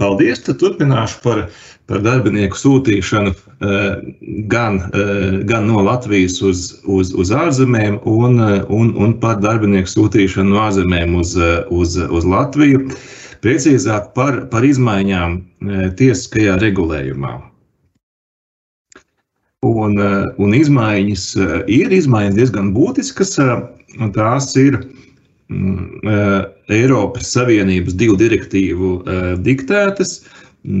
Paldies! Tad turpināšu par, par darbinieku sūtīšanu gan, gan no Latvijas uz, uz, uz ārzemēm, un, un, un par darbinieku sūtīšanu no ārzemēm uz, uz, uz Latviju. Precīzāk par, par izmaiņām tiesiskajā regulējumā. Un, un izmaiņas ir izmaiņas diezgan būtiskas. Tās ir mm, Eiropas Savienības divu direktīvu diktētas.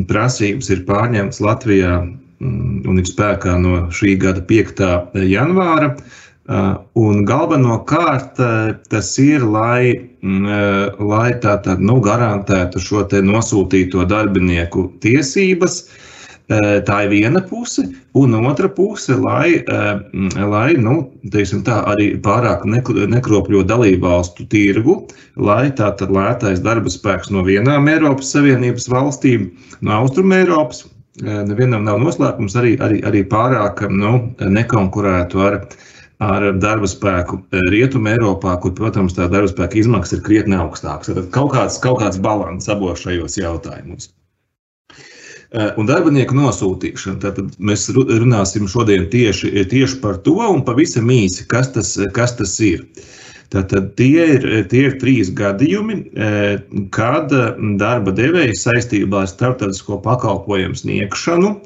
Prasības ir pārņemtas Latvijā mm, un ir spēkā no šī gada 5. janvāra. Un galvenokārt tas ir, lai, mm, lai tā tad, nu, garantētu šo nosūtīto darbinieku tiesības, uh, Tā ir viena puse, un otra puse, lai, lai nu, tā, arī pārāk nekropļo dalībvalstu tirgu, lai tātad lētais darba spēks no vienām Eiropas Savienības valstīm, no Austrum Eiropas, nevienam nav noslēpums, arī, arī, arī pārāk nu, nekonkurētu ar, ar darba spēku Rietumē, Eiropā, kur, protams, tā darba spēka izmaksas ir krietni augstākas. Tad kaut kāds, kaut kāds balans abos šajos jautājumos. Eh, un darbinieku nosūtīšana. Tad mēs runāsim šodien tieši, tieši par to un pavisam īsi, kas tas, kas tas ir. Tātad tie ir, tie ir trīs gadījumi, eh, kad darba devējs saistībā ar starptautisko pakalpojumu sniegšanu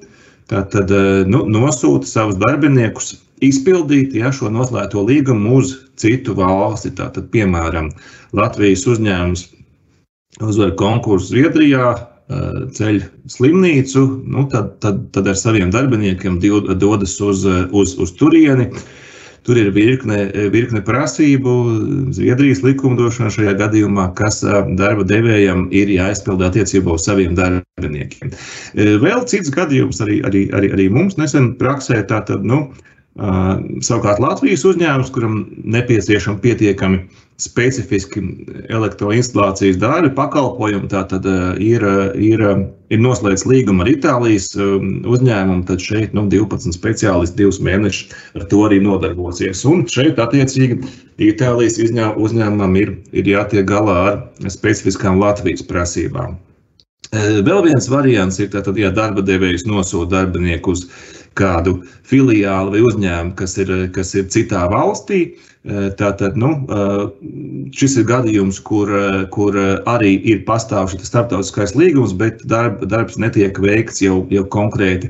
tātad, eh, nu, nosūta savus darbiniekus izpildīt ja, šo noslēgto līgumu uz citu valsti. Tātad, piemēram, Latvijas uzņēmums uzvar konkursu Zviedrijā, ceļ slimnīcu, nu, tad, tad, tad ar saviem darbiniekiem dodas uz, uz, uz turieni. Tur ir virkne, virkne prasību, Zviedrijas likumdošana šajā gadījumā, kas darba devējam ir jāizpilda attiecībā uz saviem darbiniekiem. Vēl cits gadījums arī, arī, arī, arī mums nesen praksē, tātad, nu, savukārt Latvijas uzņēmums, kuram nepieciešama pietiekami specifiski elektroinstalācijas darbi, pakalpojumi. Tātad ir, ir, ir noslēgts līguma ar Itālijas uzņēmumu, tad šeit nu, 12 speciālisti divus mēnešus ar to arī nodarbosies. Un šeit, attiecīgi, Itālijas uzņēmumam ir, ir jātiek galā ar specifiskām Latvijas prasībām. Vēl viens variants ir, tad, ja darba devējs nosūta darbinieku uz kādu filiāli vai uzņēmumu, kas ir, kas ir citā valstī, uh, Tātad nu, šis ir gadījums, kur, kur arī ir pastāv šis starptautiskais līgums, bet darb, darbs netiek veikts jau, jau konkrēti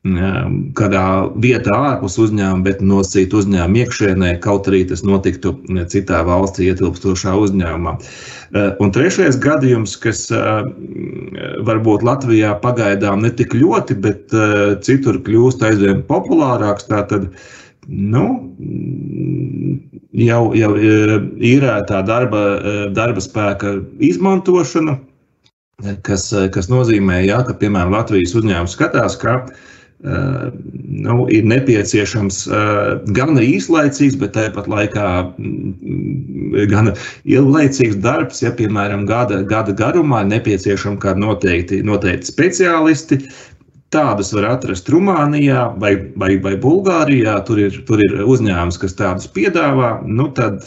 kādā vietā ārpus uzņēmuma, bet nosacīt uzņēmuma iekšēnē, kaut arī tas notiktu citā valstī ietilpstošā uzņēmumā. Un trešais gadījums, kas varbūt Latvijā pagaidām ne tik ļoti, bet citur kļūst aizvien populārāks, tātad nu, jau, jau īrētā darba, darba spēka izmantošana, kas, kas nozīmē, ja, ka, piemēram, Latvijas uzņēmums skatās, ka nu, ir nepieciešams gan īslaicīgs, bet tāpat laikā gan ilglaicīgs darbs. Ja, piemēram, gada, gada garumā ir nepieciešami kādi noteikti, noteikti speciālisti, Tādus var atrast Rumānijā vai, vai, vai Bulgārijā. Tur ir, tur ir uzņēmums, kas tādus piedāvā. Nu, tad,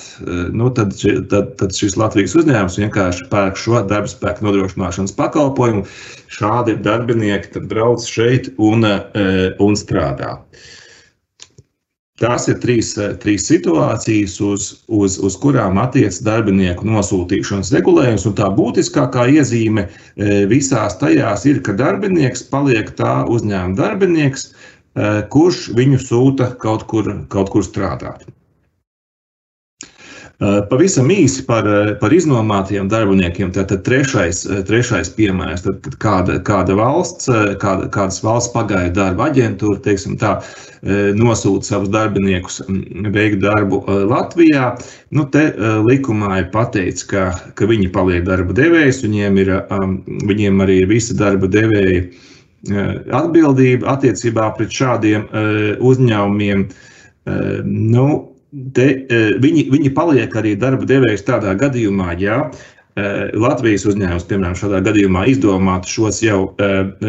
nu, tad, tad, tad šis Latvijas uzņēmums vienkārši pērk šo darba spēku nodrošināšanas pakalpojumu. Šādi darbinieki brauc šeit un, un strādā. Uh, Tās ir trīs, eh, trīs situācijas, uz, uz, uz kurām attiecas darbinieku nosūtīšanas regulējums. Tā būtiskākā iezīme eh, visās tajās ir, ka darbinieks paliek tā uzņēmuma darbinieks, eh, kurš viņu sūta kaut kur, kaut kur strādāt. Pavisam īsi par, par iznomātajiem darbiniekiem. Tātad trešais, trešais piemērs, tad, kad kāda, kāda valsts, kāda, kādas valsts pagaidu darba aģentūra, teiksim tā, nosūta savus darbiniekus veikt darbu Latvijā. Nu, te likumā ir pateikts, ka, ka viņi paliek darba devējs, viņiem, ir, viņiem arī ir visi darba devēji atbildība attiecībā pret šādiem uzņēmumiem. Nu, te, viņi, viņi paliek arī darba devējs tādā gadījumā, ja Latvijas uzņēmums, piemēram, šādā gadījumā izdomātu šos jau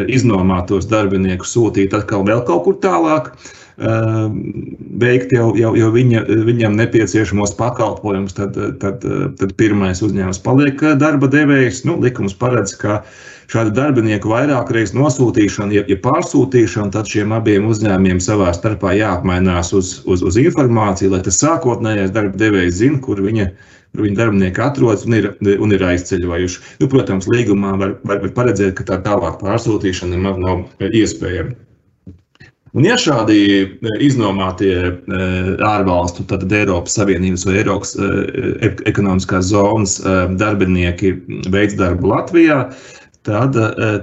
iznomātos darbiniekus sūtīt atkal vēl kaut kur tālāk, veikt jau, jau, jau viņa, viņam nepieciešamos pakalpojumus, tad, tad, tad pirmais uzņēmums paliek darba devējs. Nu, likums paredz, ka šādu darbinieku vairāk reizes nosūtīšana, ja, ja pārsūtīšana, tad šiem abiem uzņēmumiem savā starpā jāapmainās uz, uz, uz informāciju, lai tas sākotnējais darba devējs zina, kur viņa ir viņa darbinieki atrodas un ir, un ir aizceļojuši. Nu, protams, līgumā var, var, paredzēt, ka tā tālāk pārsūtīšana nemaz nav iespējama. Un, ja šādi iznomātie ārvalstu, tad Eiropas Savienības vai Eiropas ekonomiskās zonas darbinieki veids darbu Latvijā, tad,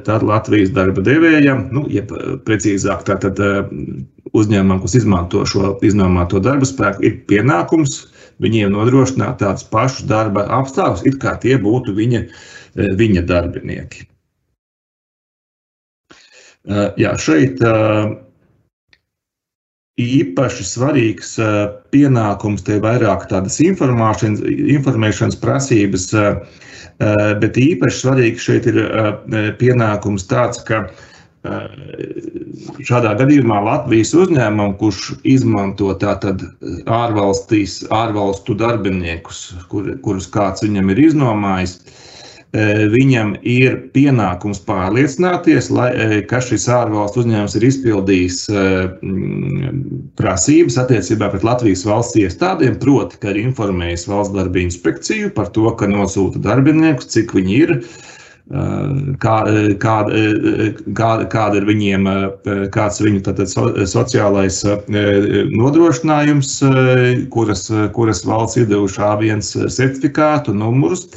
tad Latvijas darba devējam, nu, ja precīzāk, tātad uzņēmumam, kas izmanto šo iznomāto darba spēku, ir pienākums viņiem nodrošināt tādus pašus darba apstākļus, it kā tie būtu viņa, eh, viņa darbinieki. Eh, jā, šeit eh, īpaši svarīgs pienākums, te ir vairāk tādas informēšanas prasības, bet īpaši svarīgs šeit ir pienākums tāds, ka Šādā gadījumā Latvijas uzņēmumam, kurš izmanto ārvalstīs, ārvalstu darbiniekus, kur, kurus kāds viņam ir iznomājis, viņam ir pienākums pārliecināties, lai, ka šis ārvalstu uzņēmums ir izpildījis prasības attiecībā pret Latvijas valsts iestādēm, proti, ka ir informējis valsts darba inspekciju par to, ka nosūta darbiniekus, cik viņi ir kā, kā, kā, kāda ir viņiem, kāds viņu tātad, sociālais nodrošinājums, kuras, kuras valsts ir devuši A1 certifikātu, numurus.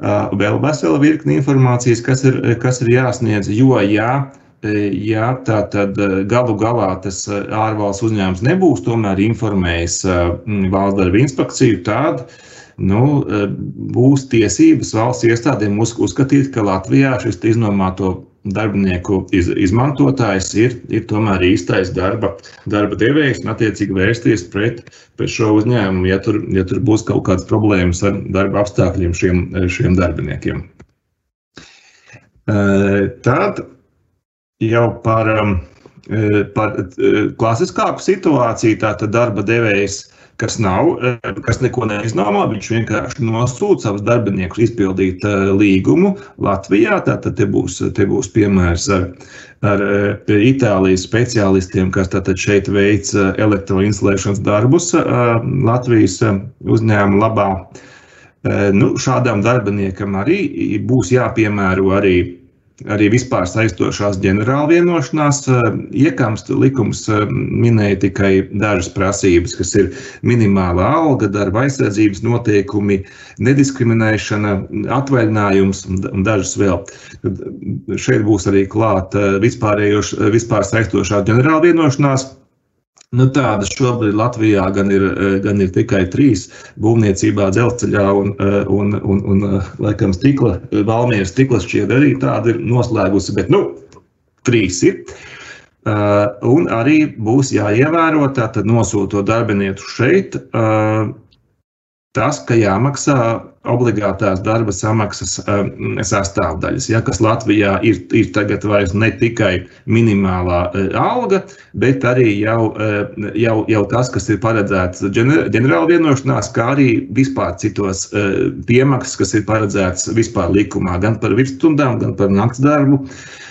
Vēl vesela virkni informācijas, kas ir, kas ir jāsniedz, jo, ja ja tā tad galu galā tas ārvalsts uzņēmums nebūs tomēr informējis valsts darba inspekciju, tad uh, nu, e, būs tiesības valsts iestādēm uzskatīt, ka Latvijā šis iznomāto darbinieku iz, izmantotājs ir, ir tomēr īstais darba, darba devējs un attiecīgi vērsties pret, pret šo uzņēmumu, ja tur, ja tur būs kaut kādas problēmas ar darba apstākļiem šiem, šiem darbiniekiem. E, tad jau par, e, par klasiskāku situāciju, tātad darba devējs kas nav, eh, kas neko neiznomā. Viņš vienkārši nosūta savus darbiniekus izpildīt eh, līgumu Latvijā. Tātad te būs, te būs piemērs ar, ar eh, Itālijas speciālistiem, kas šeit veic elektroinstalēšanas darbus Latvijas uzņēmuma labā. Nu, šādam darbiniekam arī būs jāpiemēro arī arī vispār saistošās ģenerāla vienošanās. Eh, Iekams likums eh, minēja tikai dažas prasības, kas ir minimālā alga, darba aizsardzības noteikumi, nediskriminēšana, atvaļinājums un dažas vēl. Tad šeit būs arī klāta eh, vispār saistošā ģenerāla vienošanās Nu, tādas šobrīd Latvijā gan ir, eh, gan ir tikai trīs būvniecībā, dzelzceļā un, eh, un, un, un eh, laikam, stikla, Valmieras stikla šķiet arī tāda ir noslēgusi, bet nu, trīs ir. Uh, un arī būs jāievēro, tātad nosūtot darbinieku šeit, uh, tas, ka jāmaksā obligātās darba samaksas um, sastāvdaļas, ja, kas Latvijā ir, ir tagad vairs ne tikai minimālā uh, alga, bet arī jau, uh, jau, jau tas, kas ir paredzēts ģenerāla vienošanās, kā arī vispār citos uh, piemaksas, kas ir paredzēts vispār likumā, gan par virsstundām, gan par nakts darbu. Uh,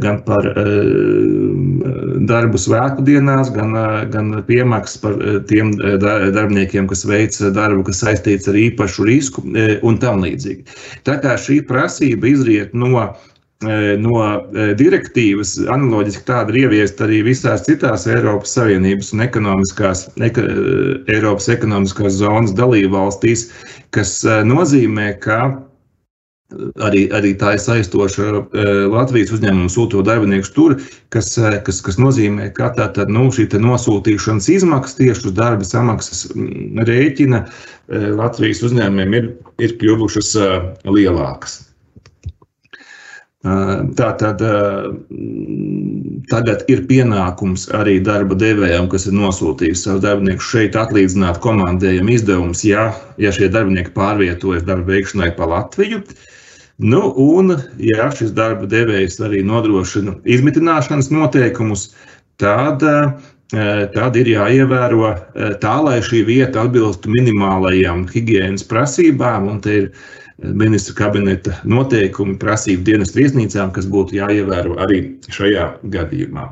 gan par eh, darbu svētku dienās, gan, eh, gan piemaksas par tiem darbiniekiem, kas veic darbu, kas saistīts ar īpašu risku un tam līdzīgi. Tā kā šī prasība izriet no no direktīvas, analoģiski tāda ir ieviesta arī visās citās Eiropas Savienības un ekonomiskās, eka, Eiropas ekonomiskās zonas dalību valstīs, kas nozīmē, ka Arī, arī tā ir saistoša e, Latvijas uzņēmuma sūtot darbiniekus tur, kas, e, kas, kas nozīmē, ka tā, tad, nu, šī nosūtīšanas izmaksas tieši uz darba samaksas rēķina e, Latvijas uzņēmumiem ir, ir kļuvušas lielākas. Tā tad tagad ir pienākums arī darba devējiem, kas ir nosūtījis savus darbiniekus šeit, atlīdzināt komandējumu izdevumus, ja, ja šie darbinieki pārvietojas darba veikšanai pa Latviju. Nu, un, ja šis darba devējs arī nodrošina izmitināšanas noteikumus, tad, tad ir jāievēro tā, lai šī vieta atbilstu minimālajām higiēnas prasībām. Un te ir ministra kabineta noteikumi, prasību dienas viesnīcām, kas būtu jāievēro arī šajā gadījumā.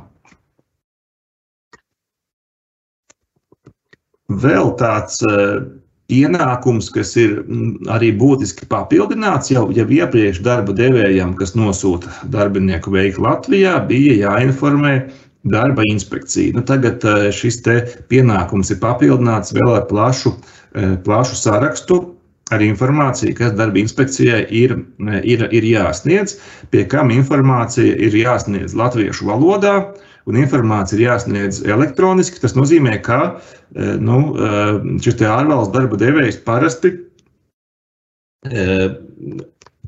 Vēl tāds pienākums, kas ir arī būtiski papildināts jau, jau iepriekš darba devējiem, kas nosūta darbinieku veiku Latvijā, bija jāinformē darba inspekcija. Nu, tagad šis pienākums ir papildināts vēl ar plašu, plašu sarakstu ar informāciju, kas darba inspekcijai ir, ir, ir jāsniedz, pie kam informācija ir jāsniedz latviešu valodā. Un informācija ir jāsniedz elektroniski. Tas nozīmē, ka nu, šis ārvalstu darba devējs parasti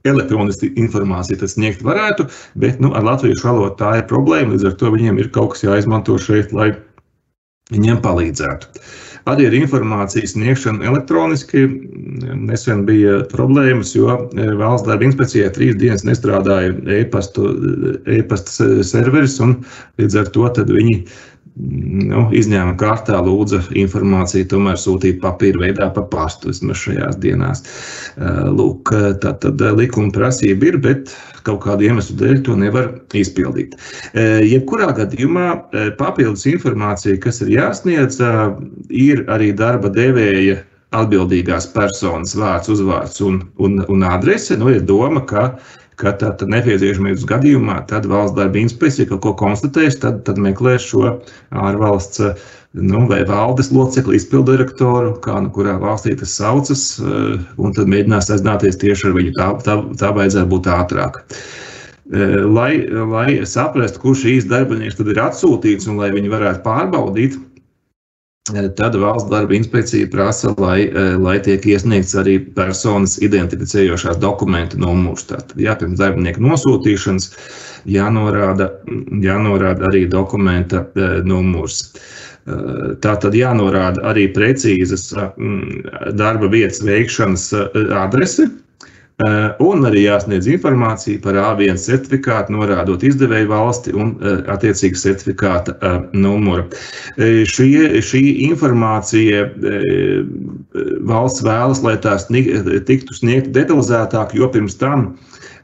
elektroniski informāciju tas sniegt varētu, bet nu, ar latviešu valodu tā ir problēma. Līdz ar to viņiem ir kaut kas jāizmanto šeit, lai viņiem palīdzētu. Arī ar informācijas sniegšanu elektroniski nesen bija problēmas, jo e, valsts darba inspekcijai trīs dienas nestrādāja e-pasta e serveris, un līdz ar to viņi nu, izņēmuma kārtā lūdza informāciju tomēr sūtīt papīra veidā pa pastu vismaz šajās dienās. Lūk, tā tad likuma prasība ir, bet kaut kādu iemeslu dēļ to nevar izpildīt. Jebkurā gadījumā papildus informācija, kas ir jāsniedz, ir arī darba devēja atbildīgās personas vārds, uzvārds un, un, un adrese. Nu, ir doma, ka ka tad nepieciešamības gadījumā tad valsts darba inspekcija kaut ko konstatēs, tad, tad meklēs šo ārvalsts nu, vai valdes locekli, izpildu direktoru, kā nu kurā valstī tas saucas, un tad mēģinās sazināties tieši ar viņu. Tā, tā, tā vajadzētu būt ātrāk. Lai, lai saprastu, kurš šīs darbinieks tad ir atsūtīts un lai viņi varētu pārbaudīt, Tad valsts darba inspekcija prasa, lai, lai tiek iesniegts arī personas identificējošās dokumentu numurs. Tātad, jā, pirms darbinieka nosūtīšanas jānorāda, jānorāda arī dokumenta numurs. Tā tad jānorāda arī precīzas darba vietas veikšanas adrese, Eh, un arī jāsniedz informācija par A1 certifikātu, norādot izdevēju valsti un eh, attiecīgi certifikāta eh, numuru. Šie, šī informācija valsts vēlas, lai tās tiktu sniegta detalizētāk, jo pirms tam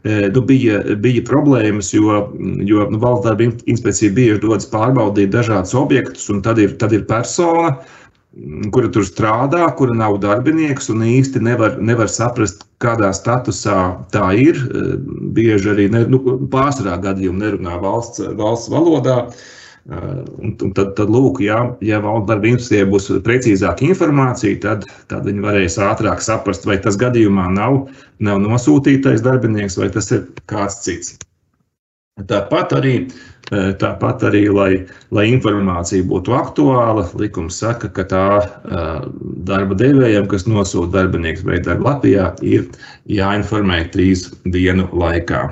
nu, bija, bija problēmas, jo, jo nu, valsts darba inspekcija bieži dodas pārbaudīt dažādus objektus, un tad ir, tad ir persona, kura tur strādā, kura nav darbinieks un īsti nevar, nevar saprast, kādā statusā tā ir. Bieži arī ne, nu, pārsvarā gadījumā nerunā valsts, valsts valodā. Un, un tad, tad lūk, ja, ja valsts darba inspekcijai būs precīzāka informācija, tad, tad viņi varēs ātrāk saprast, vai tas gadījumā nav, nav nosūtītais darbinieks vai tas ir kāds cits. Tāpat arī, e, tāpat arī lai, lai informācija būtu aktuāla, likums saka, ka tā e, darba devējiem, kas nosūta darbinieku veidu darbu Latvijā, ir jāinformē trīs dienu laikā.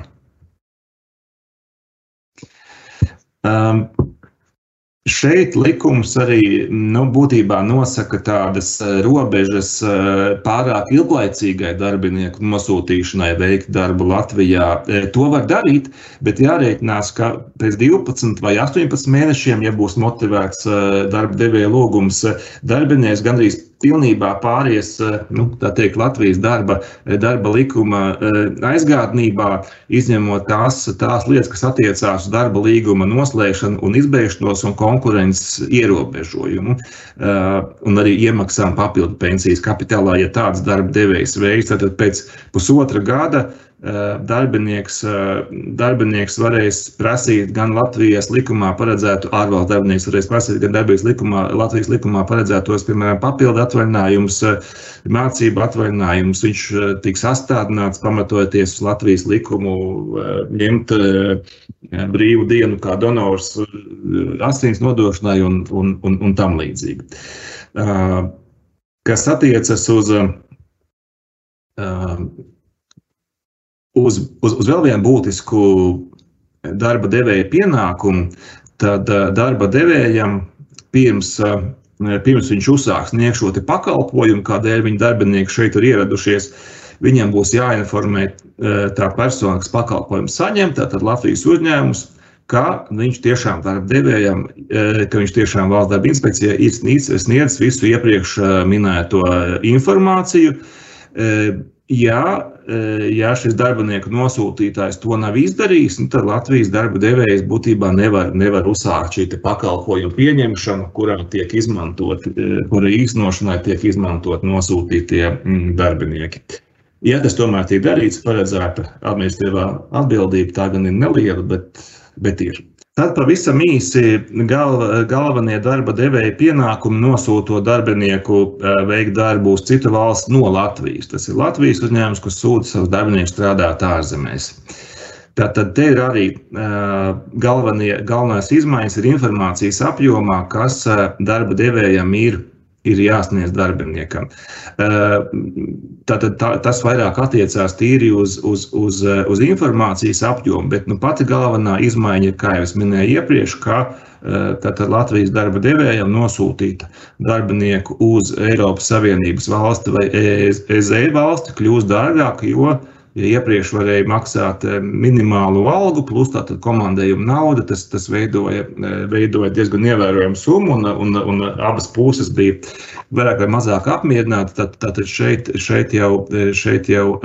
Um, Šeit likums arī nu, būtībā nosaka tādas eh, robežas eh, pārāk ilglaicīgai darbinieku nosūtīšanai veikt darbu Latvijā. Eh, to var darīt, bet jārēķinās, ka pēc 12 vai 18 mēnešiem, ja būs motivēts darba devēja lūgums, darbinieks gandrīz pilnībā pāries nu, teikt, Latvijas darba, darba likuma eh, aizgādnībā, izņemot tās, tās lietas, kas attiecās uz darba līguma noslēgšanu un izbeigšanos un konkurences ierobežojumu, eh, un arī iemaksām papildu pensijas kapitālā, ja tāds darba devējs veids, tad pēc pusotra gada Eh, darbinieks, eh, darbinieks varēs prasīt gan Latvijas likumā paredzētu, ārvalstu darbinieks varēs prasīt gan darbības likumā, Latvijas likumā paredzētos, piemēram, papildu atvaļinājumus, eh, mācību atvaļinājumus. Viņš tiks sastādināts pamatojoties uz Latvijas likumu, ņemt brīvu dienu kā donors asins nodošanai un, un, un, un tam līdzīgi. Kas attiecas uz uz, uz, uz vēl vienu būtisku darba devēja pienākumu, tad darba devējam pirms, pirms viņš uzsāks sniegt šo pakalpojumu, kādēļ viņa darbinieki šeit ir ieradušies, viņam būs jāinformē tā persona, kas pakalpojumu saņem, tātad Latvijas uzņēmums, ka viņš tiešām darba devējam, ka viņš tiešām valsts darba inspekcijai ir sniedzis visu iepriekš minēto informāciju. Ja, ja šis darbinieku nosūtītājs to nav izdarījis, nu, tad Latvijas darba devējs būtībā nevar, nevar uzsākt šī pakalpojumu pieņemšanu, kurā tiek izmantot, kura īstenošanai tiek izmantot nosūtītie darbinieki. Ja tas tomēr tiek darīts, paredzēta administratīvā atbildība, tā gan ir neliela, bet bet ir. Tad pavisam īsi galva, galvenie darba devēja pienākumi nosūtot darbinieku veikt darbu uz citu valstu no Latvijas. Tas ir Latvijas uzņēmums, kas sūta savus darbiniekus strādāt ārzemēs. Tātad te ir arī galvenie, galvenās izmaiņas ir informācijas apjomā, kas darba devējam ir ir jāsniedz darbiniekam. Tātad tā, tas vairāk attiecās tīri uz, uz, uz, uz informācijas apjomu, bet nu, pati galvenā izmaiņa ir, kā jau es minēju iepriekš, ka tātad Latvijas darba devējam nosūtīt darbinieku uz Eiropas Savienības valsti vai EZ valsti kļūst dārgāk, jo Ja iepriekš varēja maksāt minimālu algu, plus tātad komandējuma nauda, tas, tas veidoja, veidoja diezgan ievērojamu summu, un, un, un abas puses bija vairāk vai mazāk apmierināti. Tad, tātad šeit, šeit jau, šeit jau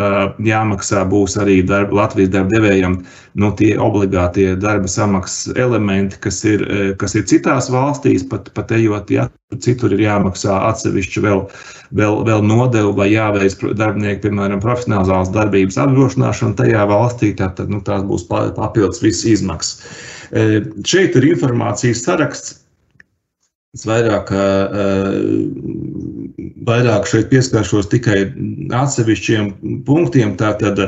jāmaksā būs arī darba, Latvijas darba devējiem no tie obligātie darba samaksas elementi, kas ir, kas ir citās valstīs, pat, pat ejot, ja citur ir jāmaksā atsevišķi vēl, vēl, vēl nodevu vai jāveic darbinieki, piemēram, profesionālās darbības apdrošināšana tajā valstī, tad, tad nu, tās būs papildus visas izmaksas. E, šeit ir informācijas saraksts. Es vairāk, e, vairāk šeit pieskaršos tikai atsevišķiem punktiem. Tātad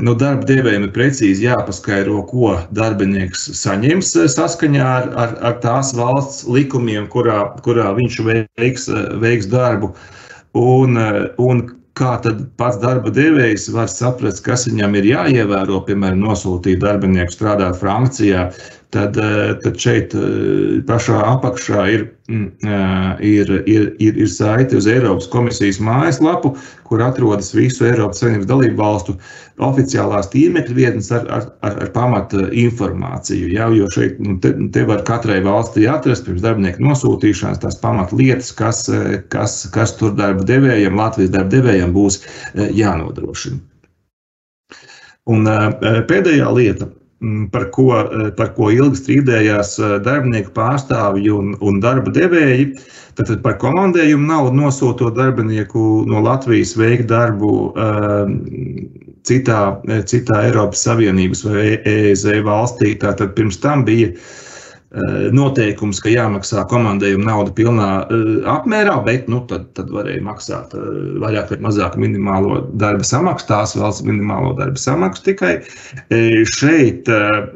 nu, darba devējiem ir precīzi jāpaskaidro, ko darbinieks saņems saskaņā ar, ar, ar tās valsts likumiem, kurā, kurā viņš veiks, veiks darbu. Un, un kā tad pats darba devējs var saprast, kas viņam ir jāievēro, piemēram, nosūtīt darbinieku strādāt Francijā, tad, eh, tad šeit eh, pašā apakšā ir, mm, eh, ir, ir, ir, ir saite uz Eiropas komisijas mājaslapu, kur atrodas visu Eiropas Savienības dalību valstu oficiālās tīmekļa vietnes ar, ar, ar, ar pamata informāciju. Ja, jo šeit nu, te, te var katrai valstī atrast pirms darbinieku nosūtīšanas tās pamata lietas, kas, kas, kas tur darba devējiem, Latvijas darba devējiem būs jānodrošina. Un pēdējā lieta Mm, par ko, eh, par ko ilgi strīdējās eh, darbinieku pārstāvji un, un darba devēji. Tātad par komandējumu naudu nosūtot darbinieku no Latvijas veikt darbu uh, citā, citā Eiropas Savienības vai EEZ valstī. Tātad pirms tam bija Eh, noteikums, ka jāmaksā komandējuma nauda pilnā eh, apmērā, bet nu, tad, tad varēja maksāt eh, vairāk vai mazāk minimālo darba samaksu, tās valsts minimālo darba samaksu tikai. Šeit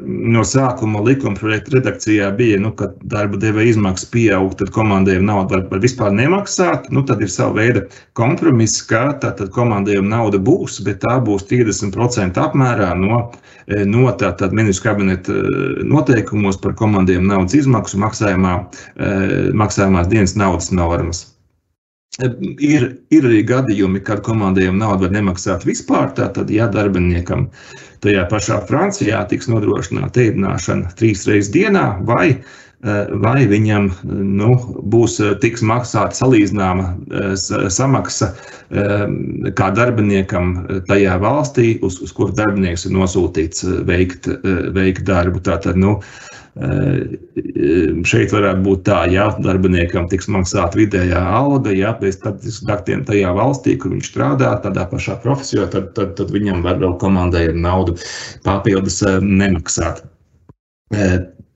no sākuma likuma projekta redakcijā bija, nu, ka darba devēja izmaksas pieaug, tad komandējuma nauda var, var vispār nemaksāt. Nu, tad ir sava veida kompromiss, ka tātad komandējuma nauda būs, bet tā būs 30% apmērā no, no tātad ministru kabineta noteikumos par komandējuma naudas izmaksu maksājumā, eh, maksājumās dienas naudas normas. Ir, ir arī gadījumi, kad komandējuma naudu var nemaksāt vispār. Tātad, ja darbiniekam tajā pašā Francijā tiks nodrošināta ēdināšana trīs reizes dienā, vai vai viņam nu, būs eh, tiks maksāta salīdzināma eh, samaksa kā darbiniekam tajā valstī, uz, uz kuru darbinieks ir nosūtīts veikt, veikt darbu. Tātad, nu, šeit varētu būt tā, ja darbiniekam tiks maksāta vidējā alga, ja pēc statistikas tajā valstī, kur viņš strādā, tādā pašā profesijā, tad, tad, tad viņam var vēl komandai naudu papildus nemaksāt.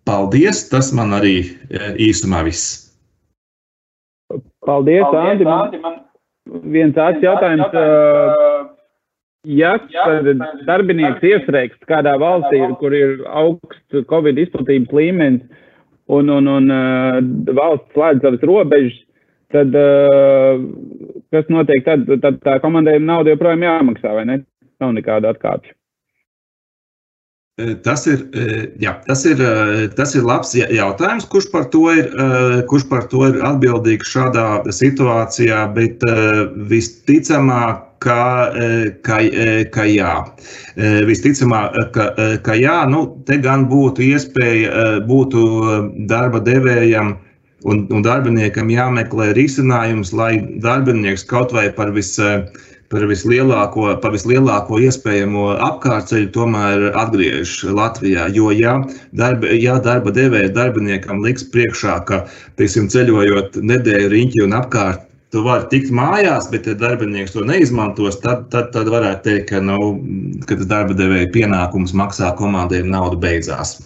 Paldies! Tas man arī e, īsumā viss. Paldies, Paldies Andi. Man viens tāds jautājums. Ja darbinieks iestrēgst kādā valstī, kur ir augsts Covid izplatības līmenis un, un, un valsts slēdz savas robežas, tad kas notiek tad? Tad tā komandējuma nauda joprojām jāmaksā, vai ne? Nav nekāda atkāpja. Tas ir, jā, tas, ir, tas ir labs jautājums, kurš par, to ir, kurš par to ir atbildīgs šādā situācijā, bet visticamāk, ka, ka, ka jā. Visticamāk, ka, ka jā, nu, te gan būtu iespēja, būtu darba devējam un, un darbiniekam jāmeklē risinājums, lai darbinieks kaut vai par visu par vislielāko, par vislielāko iespējamo apkārtceļu tomēr atgriež Latvijā. Jo, ja darba, ja darba devējs darbiniekam liks priekšā, ka, teiksim, ceļojot nedēļu riņķi un apkārt, tu vari tikt mājās, bet ja darbinieks to neizmantos, tad, tad, tad varētu teikt, ka, nu, ka tas darba devēja pienākums maksā komandiem naudu beidzās.